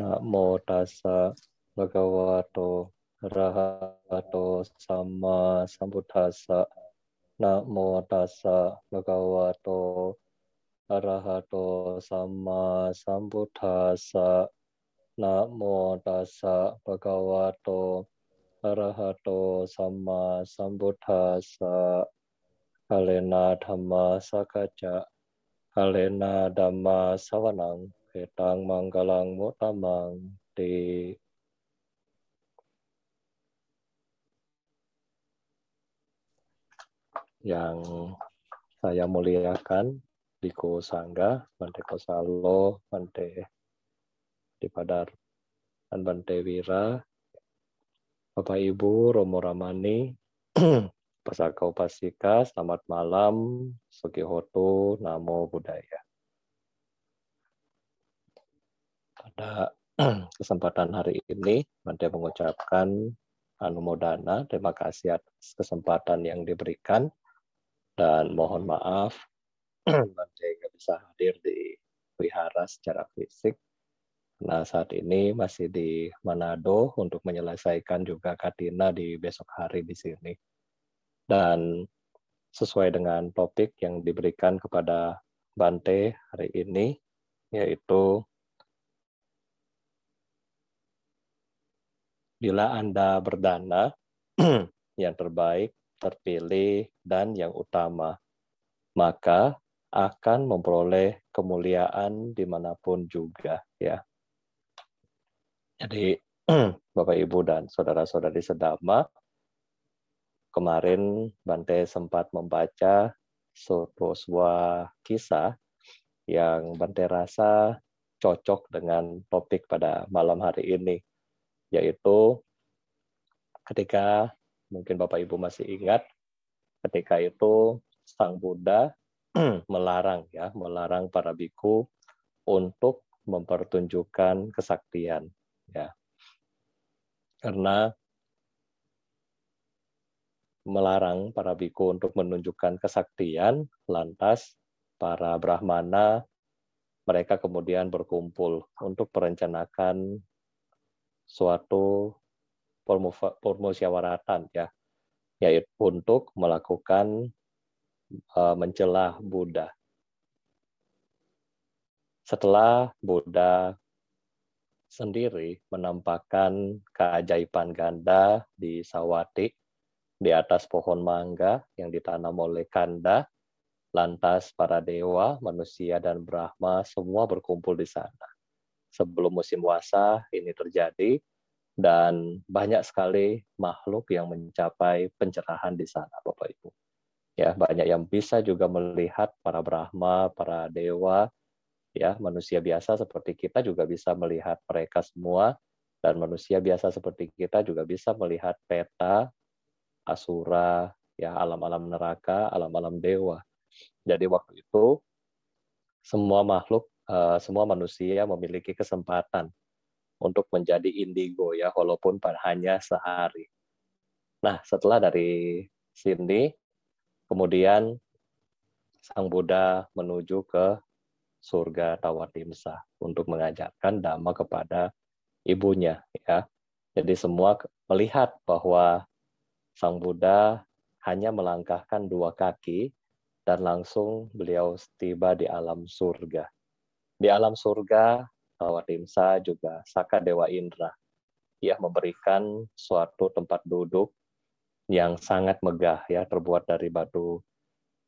นะโมตัสสะภะคะวะโตอะระหะโตสัมมาสัมพุทธัสสะนะโมตัสสะภะคะวะโตอะระหะโตสัมมาสัมพุทธัสสะนะโมตัสสะภะคะวะโตอะระหะโตสัมมาสัมพุทธัสสะกาเลนะธรรมะสักจจะกาเลนะดัมมาสวนัง etang manggalang wotamang te yang saya muliakan di Sangga, Bante Kosalo, Bante Dipadar, dan Bante Wira, Bapak Ibu, Romo Ramani, Pasakau Pasika, selamat malam, Sugihoto, Namo Buddhaya. Pada kesempatan hari ini, Bante mengucapkan Anumodana, terima kasih atas kesempatan yang diberikan dan mohon maaf Bante nggak bisa hadir di wihara secara fisik Nah saat ini masih di Manado untuk menyelesaikan juga katina di besok hari di sini. Dan sesuai dengan topik yang diberikan kepada Bante hari ini, yaitu bila Anda berdana, yang terbaik terpilih, dan yang utama, maka akan memperoleh kemuliaan di mana pun juga. ya. Jadi Bapak Ibu dan saudara-saudari sedama, kemarin Bante sempat membaca sebuah kisah yang Bante rasa cocok dengan topik pada malam hari ini, yaitu ketika mungkin Bapak Ibu masih ingat ketika itu Sang Buddha melarang ya, melarang para biku untuk mempertunjukkan kesaktian ya. Karena melarang para biku untuk menunjukkan kesaktian, lantas para brahmana mereka kemudian berkumpul untuk merencanakan suatu permusyawaratan ya yaitu untuk melakukan uh, mencelah Buddha. Setelah Buddha sendiri menampakkan keajaiban ganda di Sawati di atas pohon mangga yang ditanam oleh Kanda, lantas para dewa, manusia dan Brahma semua berkumpul di sana. Sebelum musim puasa ini terjadi, dan banyak sekali makhluk yang mencapai pencerahan di sana Bapak Ibu. Ya, banyak yang bisa juga melihat para brahma, para dewa, ya, manusia biasa seperti kita juga bisa melihat mereka semua dan manusia biasa seperti kita juga bisa melihat peta asura, ya, alam-alam neraka, alam-alam dewa. Jadi waktu itu semua makhluk, uh, semua manusia memiliki kesempatan untuk menjadi indigo ya walaupun hanya sehari. Nah, setelah dari sini kemudian Sang Buddha menuju ke surga Tawatimsa untuk mengajarkan dhamma kepada ibunya ya. Jadi semua melihat bahwa Sang Buddha hanya melangkahkan dua kaki dan langsung beliau tiba di alam surga. Di alam surga Tawatimsa juga Saka Dewa Indra. Ia memberikan suatu tempat duduk yang sangat megah ya terbuat dari batu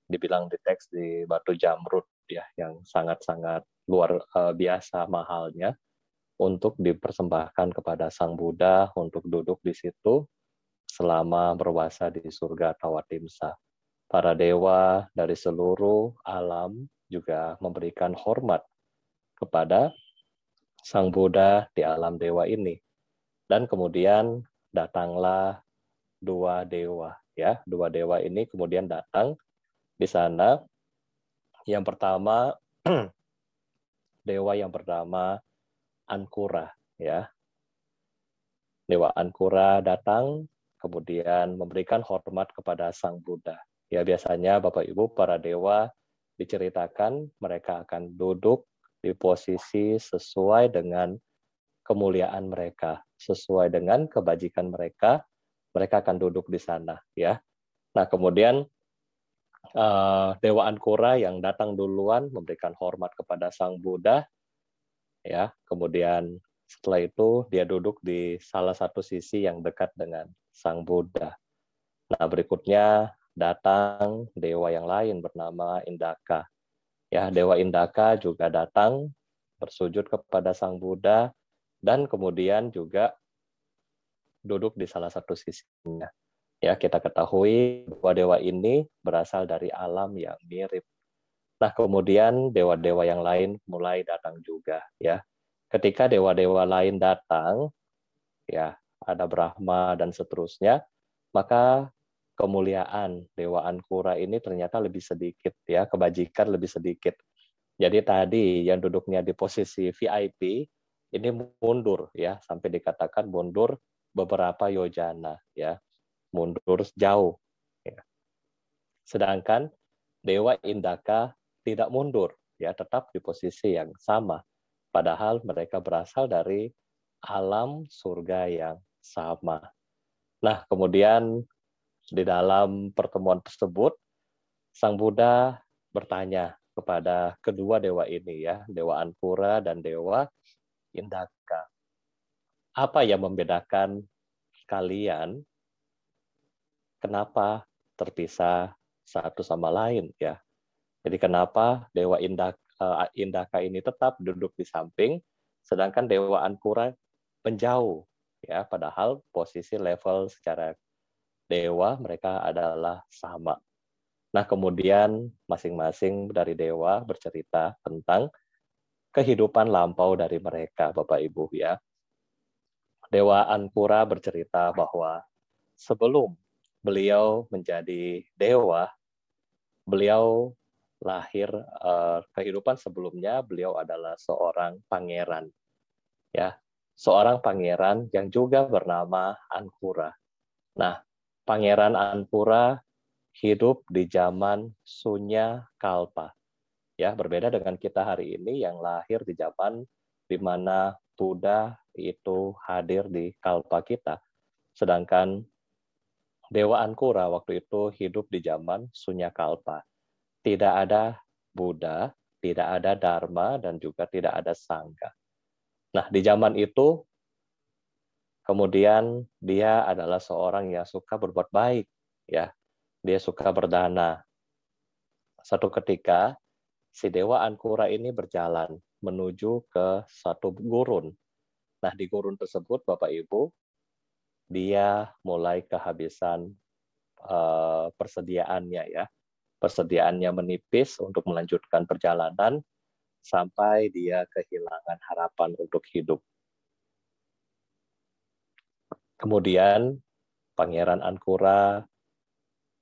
dibilang di teks di batu jamrut ya yang sangat-sangat luar uh, biasa mahalnya untuk dipersembahkan kepada Sang Buddha untuk duduk di situ selama berwasa di surga Tawatimsa. Para dewa dari seluruh alam juga memberikan hormat kepada Sang Buddha di alam dewa ini. Dan kemudian datanglah dua dewa ya, dua dewa ini kemudian datang di sana. Yang pertama dewa yang pertama Ankura ya. Dewa Ankura datang kemudian memberikan hormat kepada Sang Buddha. Ya biasanya Bapak Ibu para dewa diceritakan mereka akan duduk di posisi sesuai dengan kemuliaan mereka sesuai dengan kebajikan mereka mereka akan duduk di sana ya. Nah kemudian uh, dewa Ankura yang datang duluan memberikan hormat kepada sang Buddha ya. Kemudian setelah itu dia duduk di salah satu sisi yang dekat dengan sang Buddha. Nah berikutnya datang dewa yang lain bernama Indaka ya dewa Indaka juga datang bersujud kepada sang Buddha dan kemudian juga duduk di salah satu sisinya. Ya, kita ketahui bahwa dewa ini berasal dari alam yang mirip. Nah, kemudian dewa-dewa yang lain mulai datang juga, ya. Ketika dewa-dewa lain datang, ya, ada Brahma dan seterusnya, maka kemuliaan dewa Ankura ini ternyata lebih sedikit, ya, kebajikan lebih sedikit. Jadi tadi yang duduknya di posisi VIP ini mundur ya sampai dikatakan mundur beberapa yojana ya mundur jauh ya. sedangkan dewa indaka tidak mundur ya tetap di posisi yang sama padahal mereka berasal dari alam surga yang sama nah kemudian di dalam pertemuan tersebut sang Buddha bertanya kepada kedua dewa ini ya dewa Anpura dan dewa Indaka. Apa yang membedakan kalian? Kenapa terpisah satu sama lain ya? Jadi kenapa Dewa Indaka, eh, Indaka ini tetap duduk di samping, sedangkan Dewa Ankura menjauh ya, padahal posisi level secara dewa mereka adalah sama. Nah, kemudian masing-masing dari dewa bercerita tentang kehidupan lampau dari mereka, Bapak Ibu ya. Dewa Anpura bercerita bahwa sebelum beliau menjadi dewa, beliau lahir uh, kehidupan sebelumnya beliau adalah seorang pangeran. Ya, seorang pangeran yang juga bernama Anpura. Nah, Pangeran Anpura hidup di zaman Sunya Kalpa ya berbeda dengan kita hari ini yang lahir di zaman di mana Buddha itu hadir di kalpa kita. Sedangkan Dewa Ankura waktu itu hidup di zaman Sunya Kalpa. Tidak ada Buddha, tidak ada Dharma, dan juga tidak ada Sangha. Nah, di zaman itu, kemudian dia adalah seorang yang suka berbuat baik. ya Dia suka berdana. Satu ketika, si Dewa Ankura ini berjalan menuju ke satu gurun. Nah, di gurun tersebut, Bapak Ibu, dia mulai kehabisan uh, persediaannya ya. Persediaannya menipis untuk melanjutkan perjalanan sampai dia kehilangan harapan untuk hidup. Kemudian Pangeran Ankura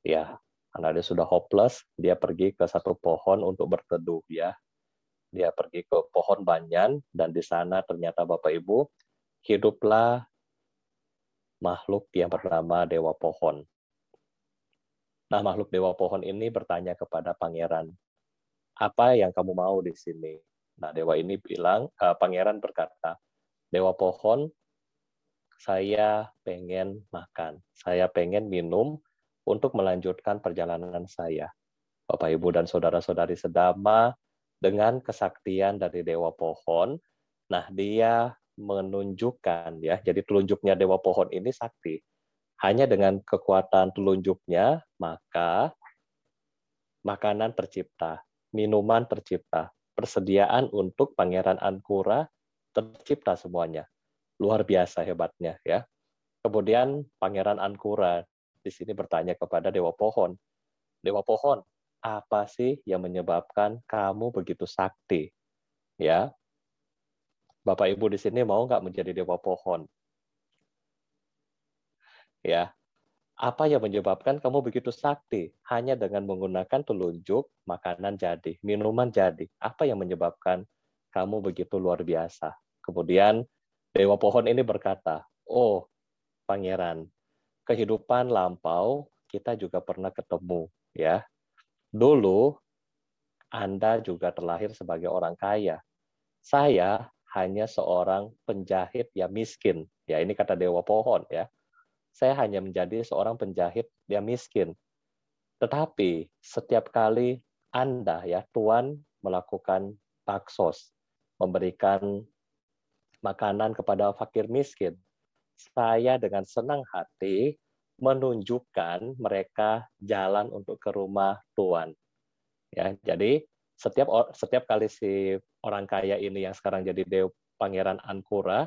ya karena dia sudah hopeless, dia pergi ke satu pohon untuk berteduh ya. Dia pergi ke pohon banyan dan di sana ternyata Bapak Ibu hiduplah makhluk yang bernama Dewa Pohon. Nah, makhluk Dewa Pohon ini bertanya kepada pangeran, "Apa yang kamu mau di sini?" Nah, dewa ini bilang, uh, pangeran berkata, "Dewa Pohon, saya pengen makan, saya pengen minum, untuk melanjutkan perjalanan saya. Bapak, Ibu, dan saudara-saudari sedama, dengan kesaktian dari Dewa Pohon, nah dia menunjukkan ya, jadi telunjuknya Dewa Pohon ini sakti. Hanya dengan kekuatan telunjuknya, maka makanan tercipta, minuman tercipta, persediaan untuk Pangeran Ankura tercipta semuanya. Luar biasa hebatnya ya. Kemudian Pangeran Ankura di sini bertanya kepada Dewa Pohon. Dewa Pohon, apa sih yang menyebabkan kamu begitu sakti? Ya, Bapak Ibu di sini mau nggak menjadi Dewa Pohon? Ya, apa yang menyebabkan kamu begitu sakti? Hanya dengan menggunakan telunjuk, makanan jadi, minuman jadi. Apa yang menyebabkan kamu begitu luar biasa? Kemudian Dewa Pohon ini berkata, oh Pangeran, kehidupan lampau kita juga pernah ketemu ya. Dulu Anda juga terlahir sebagai orang kaya. Saya hanya seorang penjahit yang miskin. Ya, ini kata Dewa Pohon ya. Saya hanya menjadi seorang penjahit yang miskin. Tetapi setiap kali Anda ya Tuhan melakukan baksos, memberikan makanan kepada fakir miskin, saya dengan senang hati menunjukkan mereka jalan untuk ke rumah Tuhan. Ya, jadi setiap setiap kali si orang kaya ini yang sekarang jadi dewa pangeran Ankura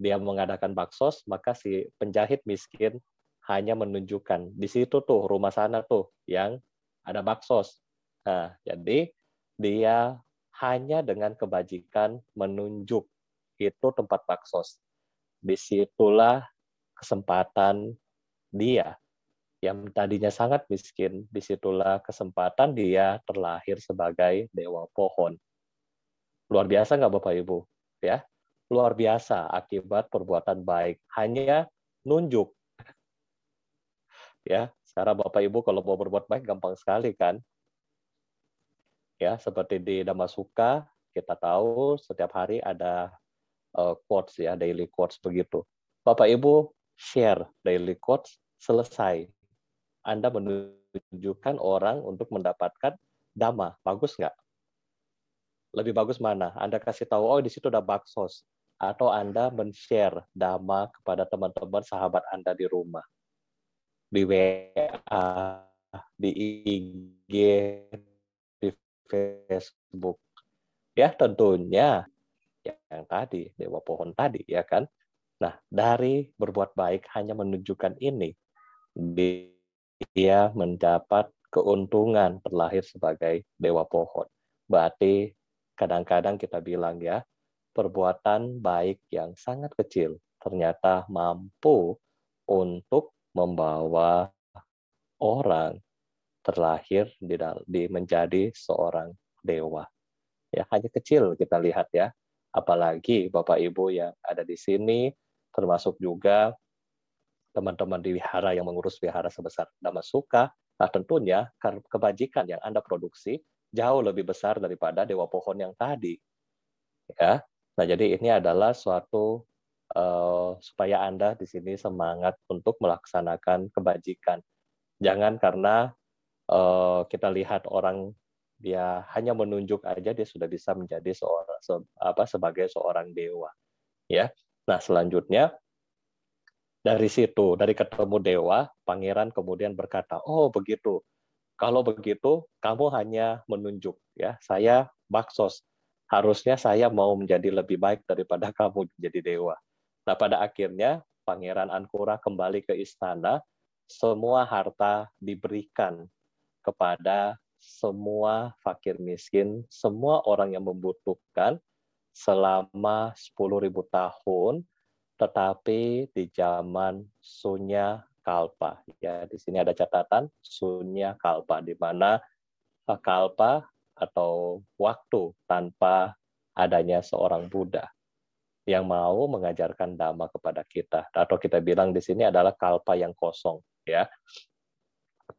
dia mengadakan baksos maka si penjahit miskin hanya menunjukkan di situ tuh rumah sana tuh yang ada baksos nah jadi dia hanya dengan kebajikan menunjuk itu tempat baksos di situlah kesempatan dia yang tadinya sangat miskin, di situlah kesempatan dia terlahir sebagai dewa pohon. Luar biasa nggak Bapak Ibu? Ya, luar biasa akibat perbuatan baik. Hanya nunjuk. Ya, sekarang Bapak Ibu kalau mau berbuat baik gampang sekali kan? Ya, seperti di Damasuka kita tahu setiap hari ada quotes ya, daily quotes begitu. Bapak Ibu share daily quotes selesai anda menunjukkan orang untuk mendapatkan dama. Bagus nggak? Lebih bagus mana? Anda kasih tahu, oh di situ ada baksos. Atau Anda men-share dama kepada teman-teman sahabat Anda di rumah. Di WA, di IG, di Facebook. Ya tentunya yang tadi, Dewa Pohon tadi, ya kan? Nah, dari berbuat baik hanya menunjukkan ini, dia mendapat keuntungan terlahir sebagai dewa pohon. Berarti kadang-kadang kita bilang ya, perbuatan baik yang sangat kecil ternyata mampu untuk membawa orang terlahir di, di menjadi seorang dewa. Ya, hanya kecil kita lihat ya. Apalagi Bapak Ibu yang ada di sini termasuk juga teman-teman di wihara yang mengurus wihara sebesar Damasuka, nah tentunya kebajikan yang Anda produksi jauh lebih besar daripada dewa pohon yang tadi. Ya. Nah, jadi ini adalah suatu uh, supaya Anda di sini semangat untuk melaksanakan kebajikan. Jangan karena uh, kita lihat orang dia hanya menunjuk aja dia sudah bisa menjadi seorang se, apa sebagai seorang dewa. Ya. Nah, selanjutnya dari situ, dari ketemu dewa, pangeran kemudian berkata, "Oh, begitu. Kalau begitu, kamu hanya menunjuk ya. Saya baksos. Harusnya saya mau menjadi lebih baik daripada kamu jadi dewa." Nah, pada akhirnya Pangeran Ankura kembali ke istana, semua harta diberikan kepada semua fakir miskin, semua orang yang membutuhkan selama 10.000 tahun tetapi di zaman Sunya Kalpa. Ya di sini ada catatan Sunya Kalpa di mana Kalpa atau waktu tanpa adanya seorang Buddha yang mau mengajarkan dhamma kepada kita. Atau kita bilang di sini adalah kalpa yang kosong ya.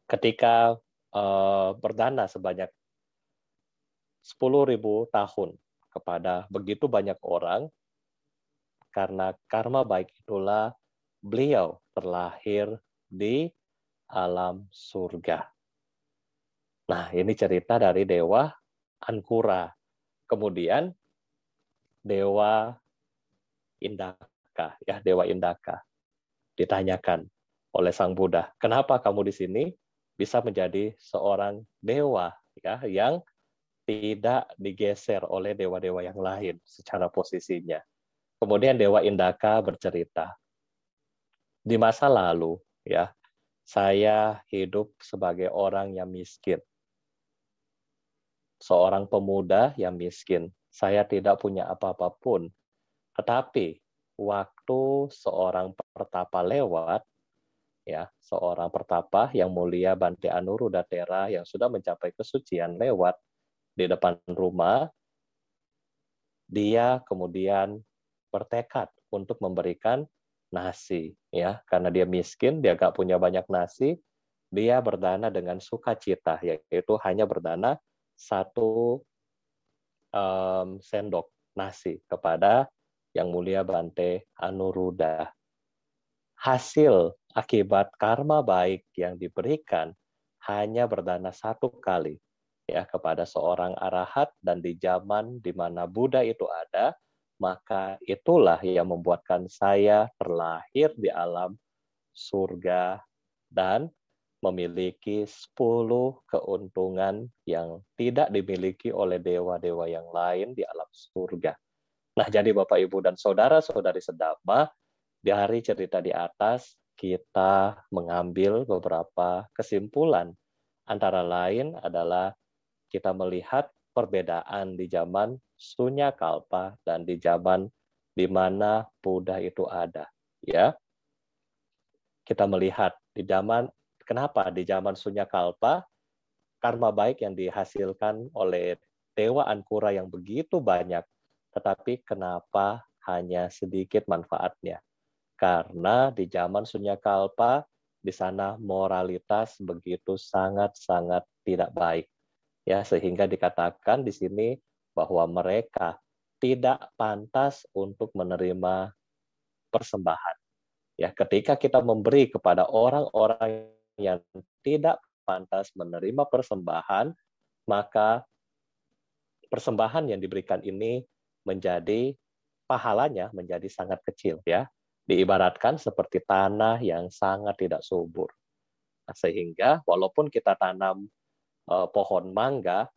Ketika uh, berdana sebanyak 10.000 tahun kepada begitu banyak orang karena karma baik itulah beliau terlahir di alam surga. Nah, ini cerita dari Dewa Ankura. Kemudian Dewa Indaka, ya Dewa Indaka. Ditanyakan oleh Sang Buddha, kenapa kamu di sini bisa menjadi seorang dewa ya yang tidak digeser oleh dewa-dewa yang lain secara posisinya. Kemudian Dewa Indaka bercerita, di masa lalu ya, saya hidup sebagai orang yang miskin. Seorang pemuda yang miskin. Saya tidak punya apa-apa pun. Tetapi waktu seorang pertapa lewat, ya, seorang pertapa yang mulia Bante Anuru Datera yang sudah mencapai kesucian lewat di depan rumah, dia kemudian bertekad untuk memberikan nasi ya karena dia miskin dia gak punya banyak nasi dia berdana dengan sukacita yaitu hanya berdana satu um, sendok nasi kepada yang mulia Bante Anuruddha. Hasil akibat karma baik yang diberikan hanya berdana satu kali ya kepada seorang arahat dan di zaman di mana Buddha itu ada, maka itulah yang membuatkan saya terlahir di alam surga dan memiliki 10 keuntungan yang tidak dimiliki oleh dewa-dewa yang lain di alam surga. Nah, jadi Bapak, Ibu, dan Saudara-saudari sedama, dari cerita di atas, kita mengambil beberapa kesimpulan. Antara lain adalah kita melihat perbedaan di zaman Sunya Kalpa dan di zaman di mana Buddha itu ada. Ya, kita melihat di zaman kenapa di zaman Sunya Kalpa karma baik yang dihasilkan oleh Dewa Ankura yang begitu banyak tetapi kenapa hanya sedikit manfaatnya? Karena di zaman Sunya Kalpa, di sana moralitas begitu sangat-sangat tidak baik. Ya, sehingga dikatakan di sini bahwa mereka tidak pantas untuk menerima persembahan. Ya, ketika kita memberi kepada orang-orang yang tidak pantas menerima persembahan, maka persembahan yang diberikan ini menjadi pahalanya menjadi sangat kecil ya. Diibaratkan seperti tanah yang sangat tidak subur. Nah, sehingga walaupun kita tanam uh, pohon mangga,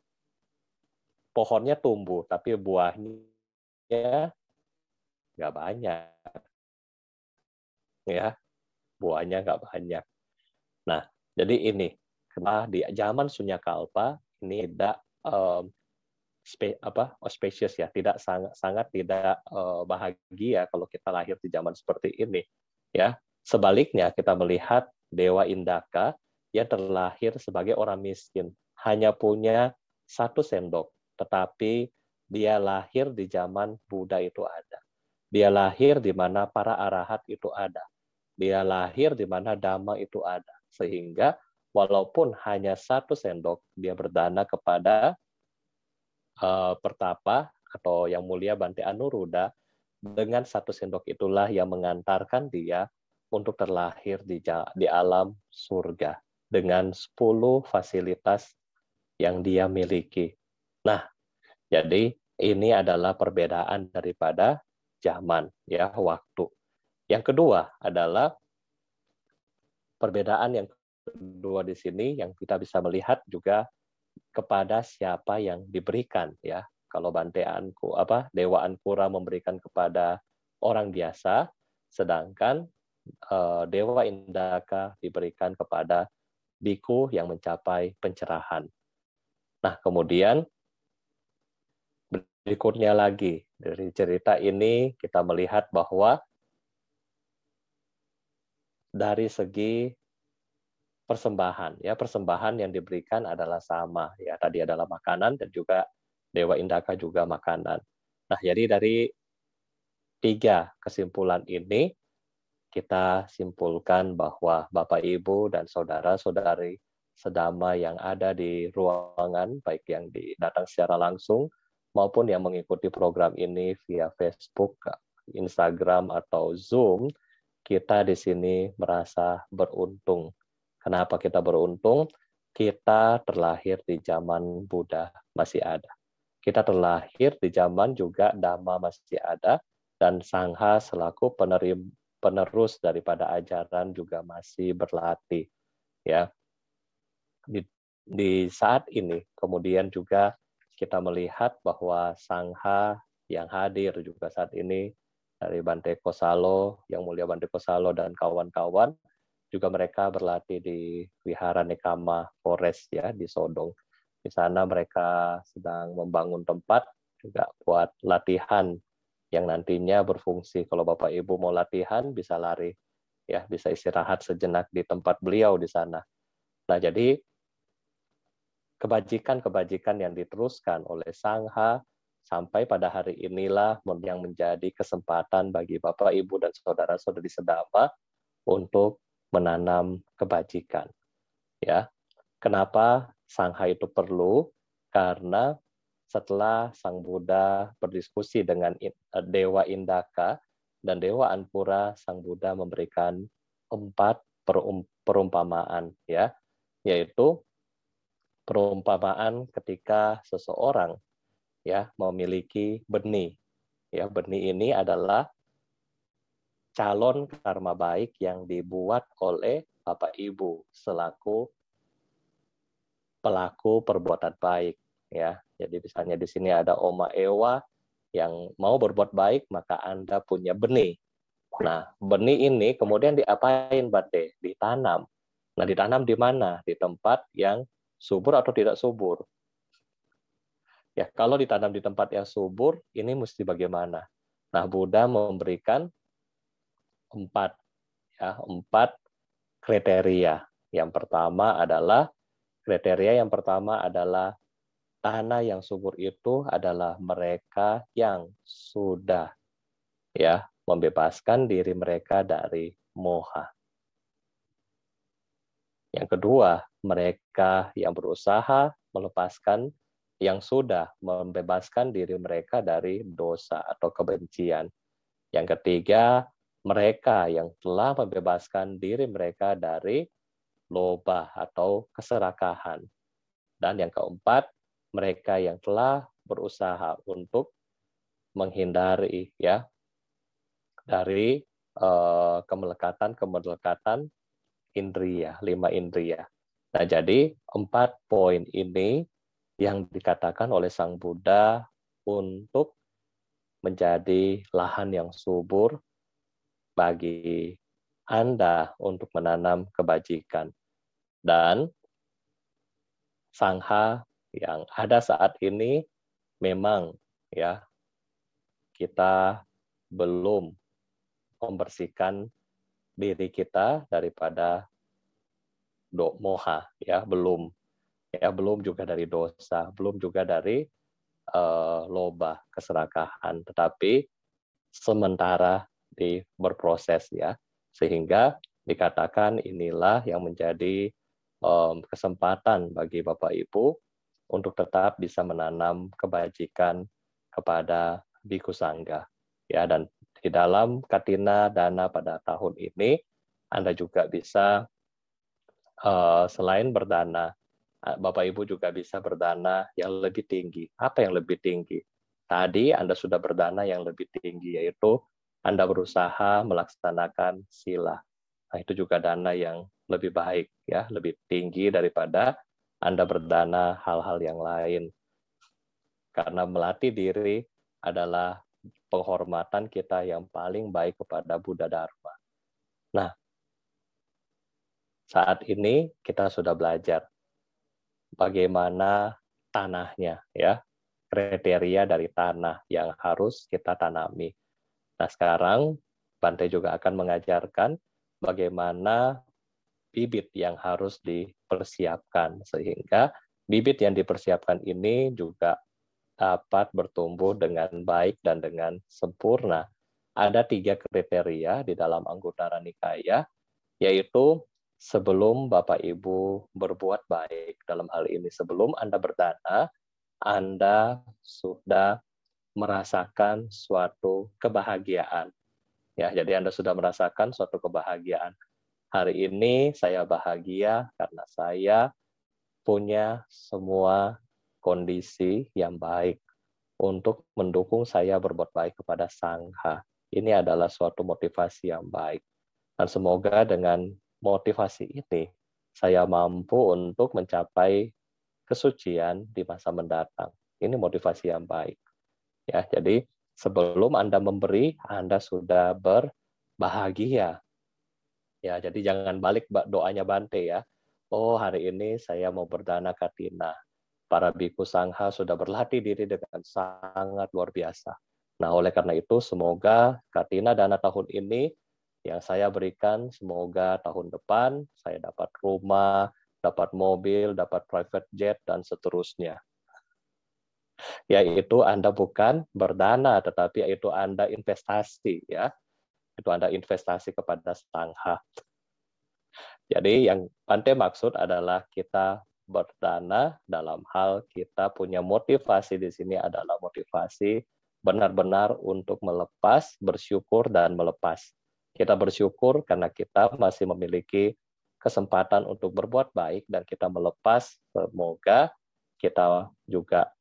pohonnya tumbuh tapi buahnya nggak banyak. Ya, buahnya nggak banyak. Nah, jadi ini di zaman Sunya Kalpa ini tidak um, spe, apa auspicious ya. Tidak sangat sangat tidak uh, bahagia kalau kita lahir di zaman seperti ini ya. Sebaliknya kita melihat dewa Indaka yang terlahir sebagai orang miskin hanya punya satu sendok tetapi dia lahir di zaman Buddha itu ada. Dia lahir di mana para arahat itu ada. Dia lahir di mana dhamma itu ada. Sehingga walaupun hanya satu sendok dia berdana kepada uh, pertapa atau yang mulia Bante Anuruddha dengan satu sendok itulah yang mengantarkan dia untuk terlahir di di alam surga dengan 10 fasilitas yang dia miliki. Nah, jadi ini adalah perbedaan daripada zaman ya waktu. Yang kedua adalah perbedaan yang kedua di sini yang kita bisa melihat juga kepada siapa yang diberikan ya. Kalau Bante Anku apa Dewa Ankura memberikan kepada orang biasa, sedangkan uh, Dewa Indaka diberikan kepada biku yang mencapai pencerahan. Nah, kemudian berikutnya lagi dari cerita ini kita melihat bahwa dari segi persembahan ya. Persembahan yang diberikan adalah sama ya. Tadi adalah makanan dan juga dewa indaka juga makanan. Nah jadi dari tiga kesimpulan ini kita simpulkan bahwa bapak ibu dan saudara saudari sedama yang ada di ruangan baik yang datang secara langsung maupun yang mengikuti program ini via Facebook, Instagram atau Zoom, kita di sini merasa beruntung Kenapa kita beruntung? Kita terlahir di zaman Buddha masih ada. Kita terlahir di zaman juga Dhamma masih ada dan Sangha selaku penerus daripada ajaran juga masih berlatih. Ya, di, di saat ini kemudian juga kita melihat bahwa Sangha yang hadir juga saat ini dari Bante Kosalo, yang mulia Bante Kosalo dan kawan-kawan juga mereka berlatih di Wihara Nekama Forest ya di Sodong. Di sana mereka sedang membangun tempat juga buat latihan yang nantinya berfungsi kalau Bapak Ibu mau latihan bisa lari ya, bisa istirahat sejenak di tempat beliau di sana. Nah, jadi kebajikan-kebajikan yang diteruskan oleh Sangha sampai pada hari inilah yang menjadi kesempatan bagi Bapak, Ibu, dan saudara-saudari sedama untuk menanam kebajikan. Ya. Kenapa sangha itu perlu? Karena setelah Sang Buddha berdiskusi dengan eh, Dewa Indaka dan Dewa Anpura, Sang Buddha memberikan empat perumpamaan ya, yaitu perumpamaan ketika seseorang ya memiliki benih. Ya, benih ini adalah calon karma baik yang dibuat oleh Bapak Ibu selaku pelaku perbuatan baik ya. Jadi misalnya di sini ada Oma Ewa yang mau berbuat baik maka Anda punya benih. Nah, benih ini kemudian diapain, Bade? Ditanam. Nah, ditanam di mana? Di tempat yang subur atau tidak subur. Ya, kalau ditanam di tempat yang subur, ini mesti bagaimana? Nah, Buddha memberikan empat ya, empat kriteria. Yang pertama adalah kriteria yang pertama adalah tanah yang subur itu adalah mereka yang sudah ya membebaskan diri mereka dari moha. Yang kedua, mereka yang berusaha melepaskan yang sudah membebaskan diri mereka dari dosa atau kebencian. Yang ketiga, mereka yang telah membebaskan diri mereka dari loba atau keserakahan. Dan yang keempat, mereka yang telah berusaha untuk menghindari ya dari uh, kemelekatan kemelekatan indria lima indria. Nah jadi empat poin ini yang dikatakan oleh sang Buddha untuk menjadi lahan yang subur bagi Anda untuk menanam kebajikan. Dan sangha yang ada saat ini memang ya kita belum membersihkan diri kita daripada do moha ya belum ya belum juga dari dosa belum juga dari uh, loba keserakahan tetapi sementara di berproses ya sehingga dikatakan inilah yang menjadi um, kesempatan bagi Bapak Ibu untuk tetap bisa menanam kebajikan kepada biku sangga. Ya, dan di dalam katina dana pada tahun ini, Anda juga bisa uh, selain berdana, eh, Bapak Ibu juga bisa berdana yang lebih tinggi. Apa yang lebih tinggi? Tadi Anda sudah berdana yang lebih tinggi, yaitu Anda berusaha melaksanakan sila. Nah, itu juga dana yang lebih baik, ya, lebih tinggi daripada anda berdana hal-hal yang lain. Karena melatih diri adalah penghormatan kita yang paling baik kepada Buddha Dharma. Nah, saat ini kita sudah belajar bagaimana tanahnya ya, kriteria dari tanah yang harus kita tanami. Nah, sekarang Bante juga akan mengajarkan bagaimana bibit yang harus dipersiapkan sehingga bibit yang dipersiapkan ini juga dapat bertumbuh dengan baik dan dengan sempurna. Ada tiga kriteria di dalam Anggutara Nikaya, yaitu sebelum Bapak Ibu berbuat baik dalam hal ini, sebelum Anda berdana, Anda sudah merasakan suatu kebahagiaan. Ya, jadi Anda sudah merasakan suatu kebahagiaan. Hari ini saya bahagia karena saya punya semua kondisi yang baik untuk mendukung saya berbuat baik kepada Sangha. Ini adalah suatu motivasi yang baik. Dan semoga dengan motivasi ini, saya mampu untuk mencapai kesucian di masa mendatang. Ini motivasi yang baik. Ya, jadi sebelum Anda memberi, Anda sudah berbahagia Ya, jadi jangan balik doanya Bante ya. Oh, hari ini saya mau berdana katina. Para biku sangha sudah berlatih diri dengan sangat luar biasa. Nah, oleh karena itu semoga katina dana tahun ini yang saya berikan semoga tahun depan saya dapat rumah, dapat mobil, dapat private jet dan seterusnya. Yaitu Anda bukan berdana tetapi yaitu Anda investasi ya itu Anda investasi kepada sangha. Jadi yang Bante maksud adalah kita berdana dalam hal kita punya motivasi di sini adalah motivasi benar-benar untuk melepas, bersyukur dan melepas. Kita bersyukur karena kita masih memiliki kesempatan untuk berbuat baik dan kita melepas semoga kita juga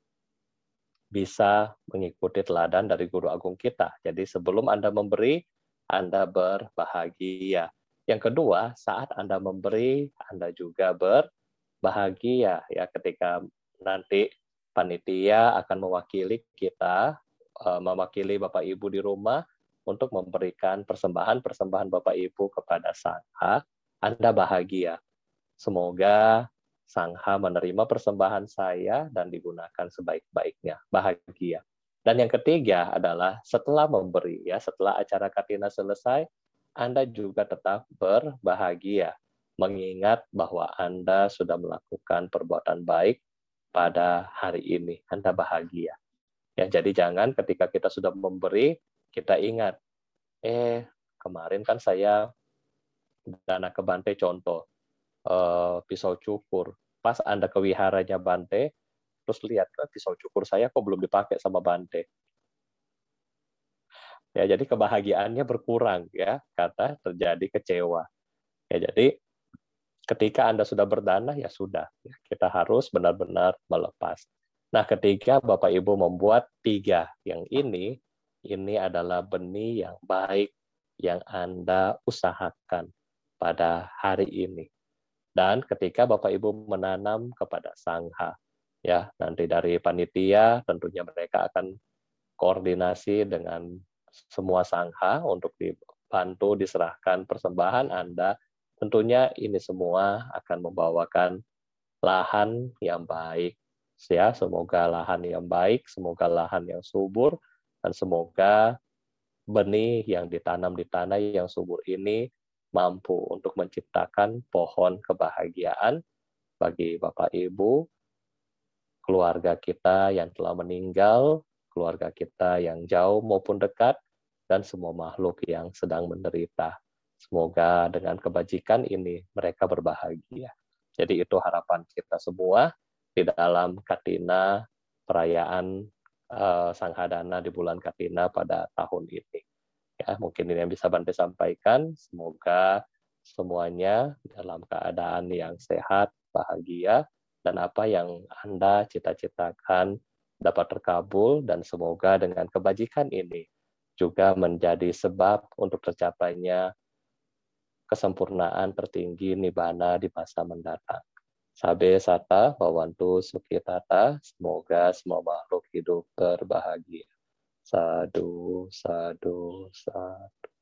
bisa mengikuti teladan dari guru agung kita. Jadi sebelum Anda memberi, Anda berbahagia. Yang kedua, saat Anda memberi, Anda juga berbahagia ya ketika nanti panitia akan mewakili kita, eh, mewakili Bapak Ibu di rumah untuk memberikan persembahan-persembahan Bapak Ibu kepada Sangha, Anda bahagia. Semoga Sangha menerima persembahan saya dan digunakan sebaik-baiknya. Bahagia. Dan yang ketiga adalah setelah memberi, ya setelah acara Katina selesai, Anda juga tetap berbahagia, mengingat bahwa Anda sudah melakukan perbuatan baik pada hari ini. Anda bahagia. Ya, jadi jangan ketika kita sudah memberi, kita ingat, eh kemarin kan saya dana ke Bante contoh, uh, pisau cukur. Pas Anda ke wiharanya Bante, terus lihat ke pisau cukur saya kok belum dipakai sama Bante. Ya, jadi kebahagiaannya berkurang ya, kata terjadi kecewa. Ya, jadi ketika Anda sudah berdana ya sudah, ya, kita harus benar-benar melepas. Nah, ketika Bapak Ibu membuat tiga yang ini, ini adalah benih yang baik yang Anda usahakan pada hari ini. Dan ketika Bapak Ibu menanam kepada sangha, ya nanti dari panitia tentunya mereka akan koordinasi dengan semua sangha untuk dibantu diserahkan persembahan Anda. Tentunya ini semua akan membawakan lahan yang baik. Ya, semoga lahan yang baik, semoga lahan yang subur, dan semoga benih yang ditanam di tanah yang subur ini mampu untuk menciptakan pohon kebahagiaan bagi Bapak Ibu, keluarga kita yang telah meninggal, keluarga kita yang jauh maupun dekat, dan semua makhluk yang sedang menderita. Semoga dengan kebajikan ini mereka berbahagia. Jadi itu harapan kita semua di dalam Katina perayaan uh, Sang Hadana di bulan Katina pada tahun ini. Ya, mungkin ini yang bisa Bante sampaikan. Semoga semuanya dalam keadaan yang sehat, bahagia, dan apa yang Anda cita-citakan dapat terkabul, dan semoga dengan kebajikan ini juga menjadi sebab untuk tercapainya kesempurnaan tertinggi Nibbana di masa mendatang. Sabe sata bawantu sukitata, semoga semua makhluk hidup berbahagia. Sadu, sadu, sadu.